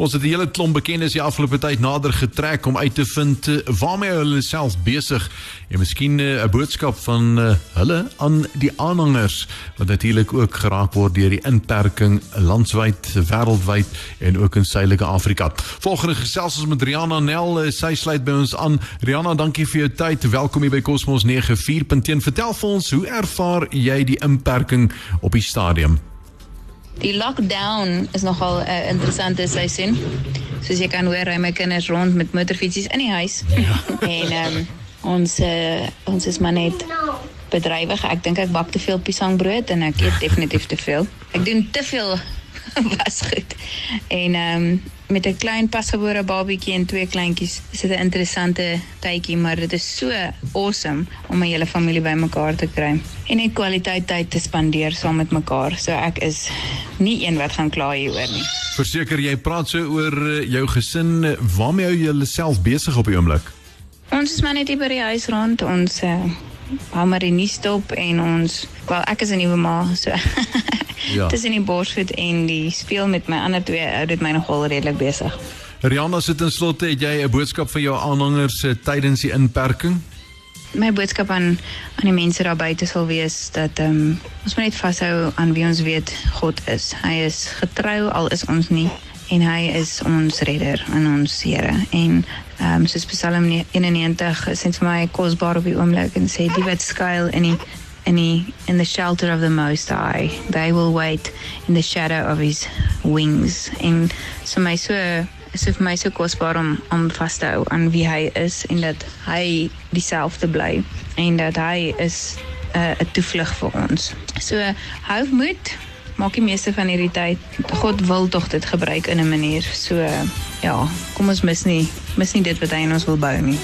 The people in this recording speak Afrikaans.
Ons het 'n hele klomp bekendes die afgelope tyd nader getrek om uit te vind uh, waarmee hulle self besig en miskien 'n uh, boodskap van uh, hulle aan die aanhangers wat natuurlik ook geraak word deur die inperking landwyd, wêreldwyd en ook in Suidelike Afrika. Volgende gesels ons met Rihanna Nel, sy sluit by ons aan. Rihanna, dankie vir jou tyd. Welkom hier by Cosmos 94.1. Vertel vir ons, hoe ervaar jy die inperking op die stadium? Die lockdown is nogal uh, interessante seisoen. Soos jy kan hoor, ry my kinders rond met motorfietsies in die huis. Ja. en um, ons uh, ons is maar net bedrywig. Ek dink ek bak te veel piesangbrood en ek eet definitief te veel. Ek doen te veel was goed. En ehm um, met 'n klein pasgebore babietjie en twee kleintjies is dit 'n interessante tydjie, maar dit is so awesome om 'n hele familie bymekaar te kry en net kwaliteit tyd te spandeer saam met mekaar. So ek is nie een wat gaan kla hieroor nie. Verseker jy praat so oor eh, jou gesin, waarmee hou jy jouself besig op die oomblik? Ons is maar net hier by die huis rond. Ons uh, hou maar die nuus dop en ons, wel ek is 'n nuwe ma, so ja. tussen die borsvoed en die speel met my ander twee hou dit my nogal redelik besig. Rihanna sit in slotte, het jy 'n boodskap vir jou aanhangers uh, tydens die inperking? My boodskap aan aan die mense daar buite sal wees dat ehm um, ons moet net vashou aan wie ons weet God is. Hy is getrou al is ons nie en hy is ons redder en ons Here en ehm um, soos Psalm 91 is dit vir my kosbaar op die oomblik en sê die wat skuil in die in die in the shelter of the most high they will wait in the shadow of his wings en so my so is vir my so kosbaar om om vas te hou aan wie hy is en dat hy dieselfde bly en dat hy is eh, 'n uh, toevlug vir ons. So hou moed, maak die meeste van hierdie tyd. God wil tog dit gebruik in 'n manier. So ja, kom ons mis nie mis nie dit wat hy in ons wil bou nie.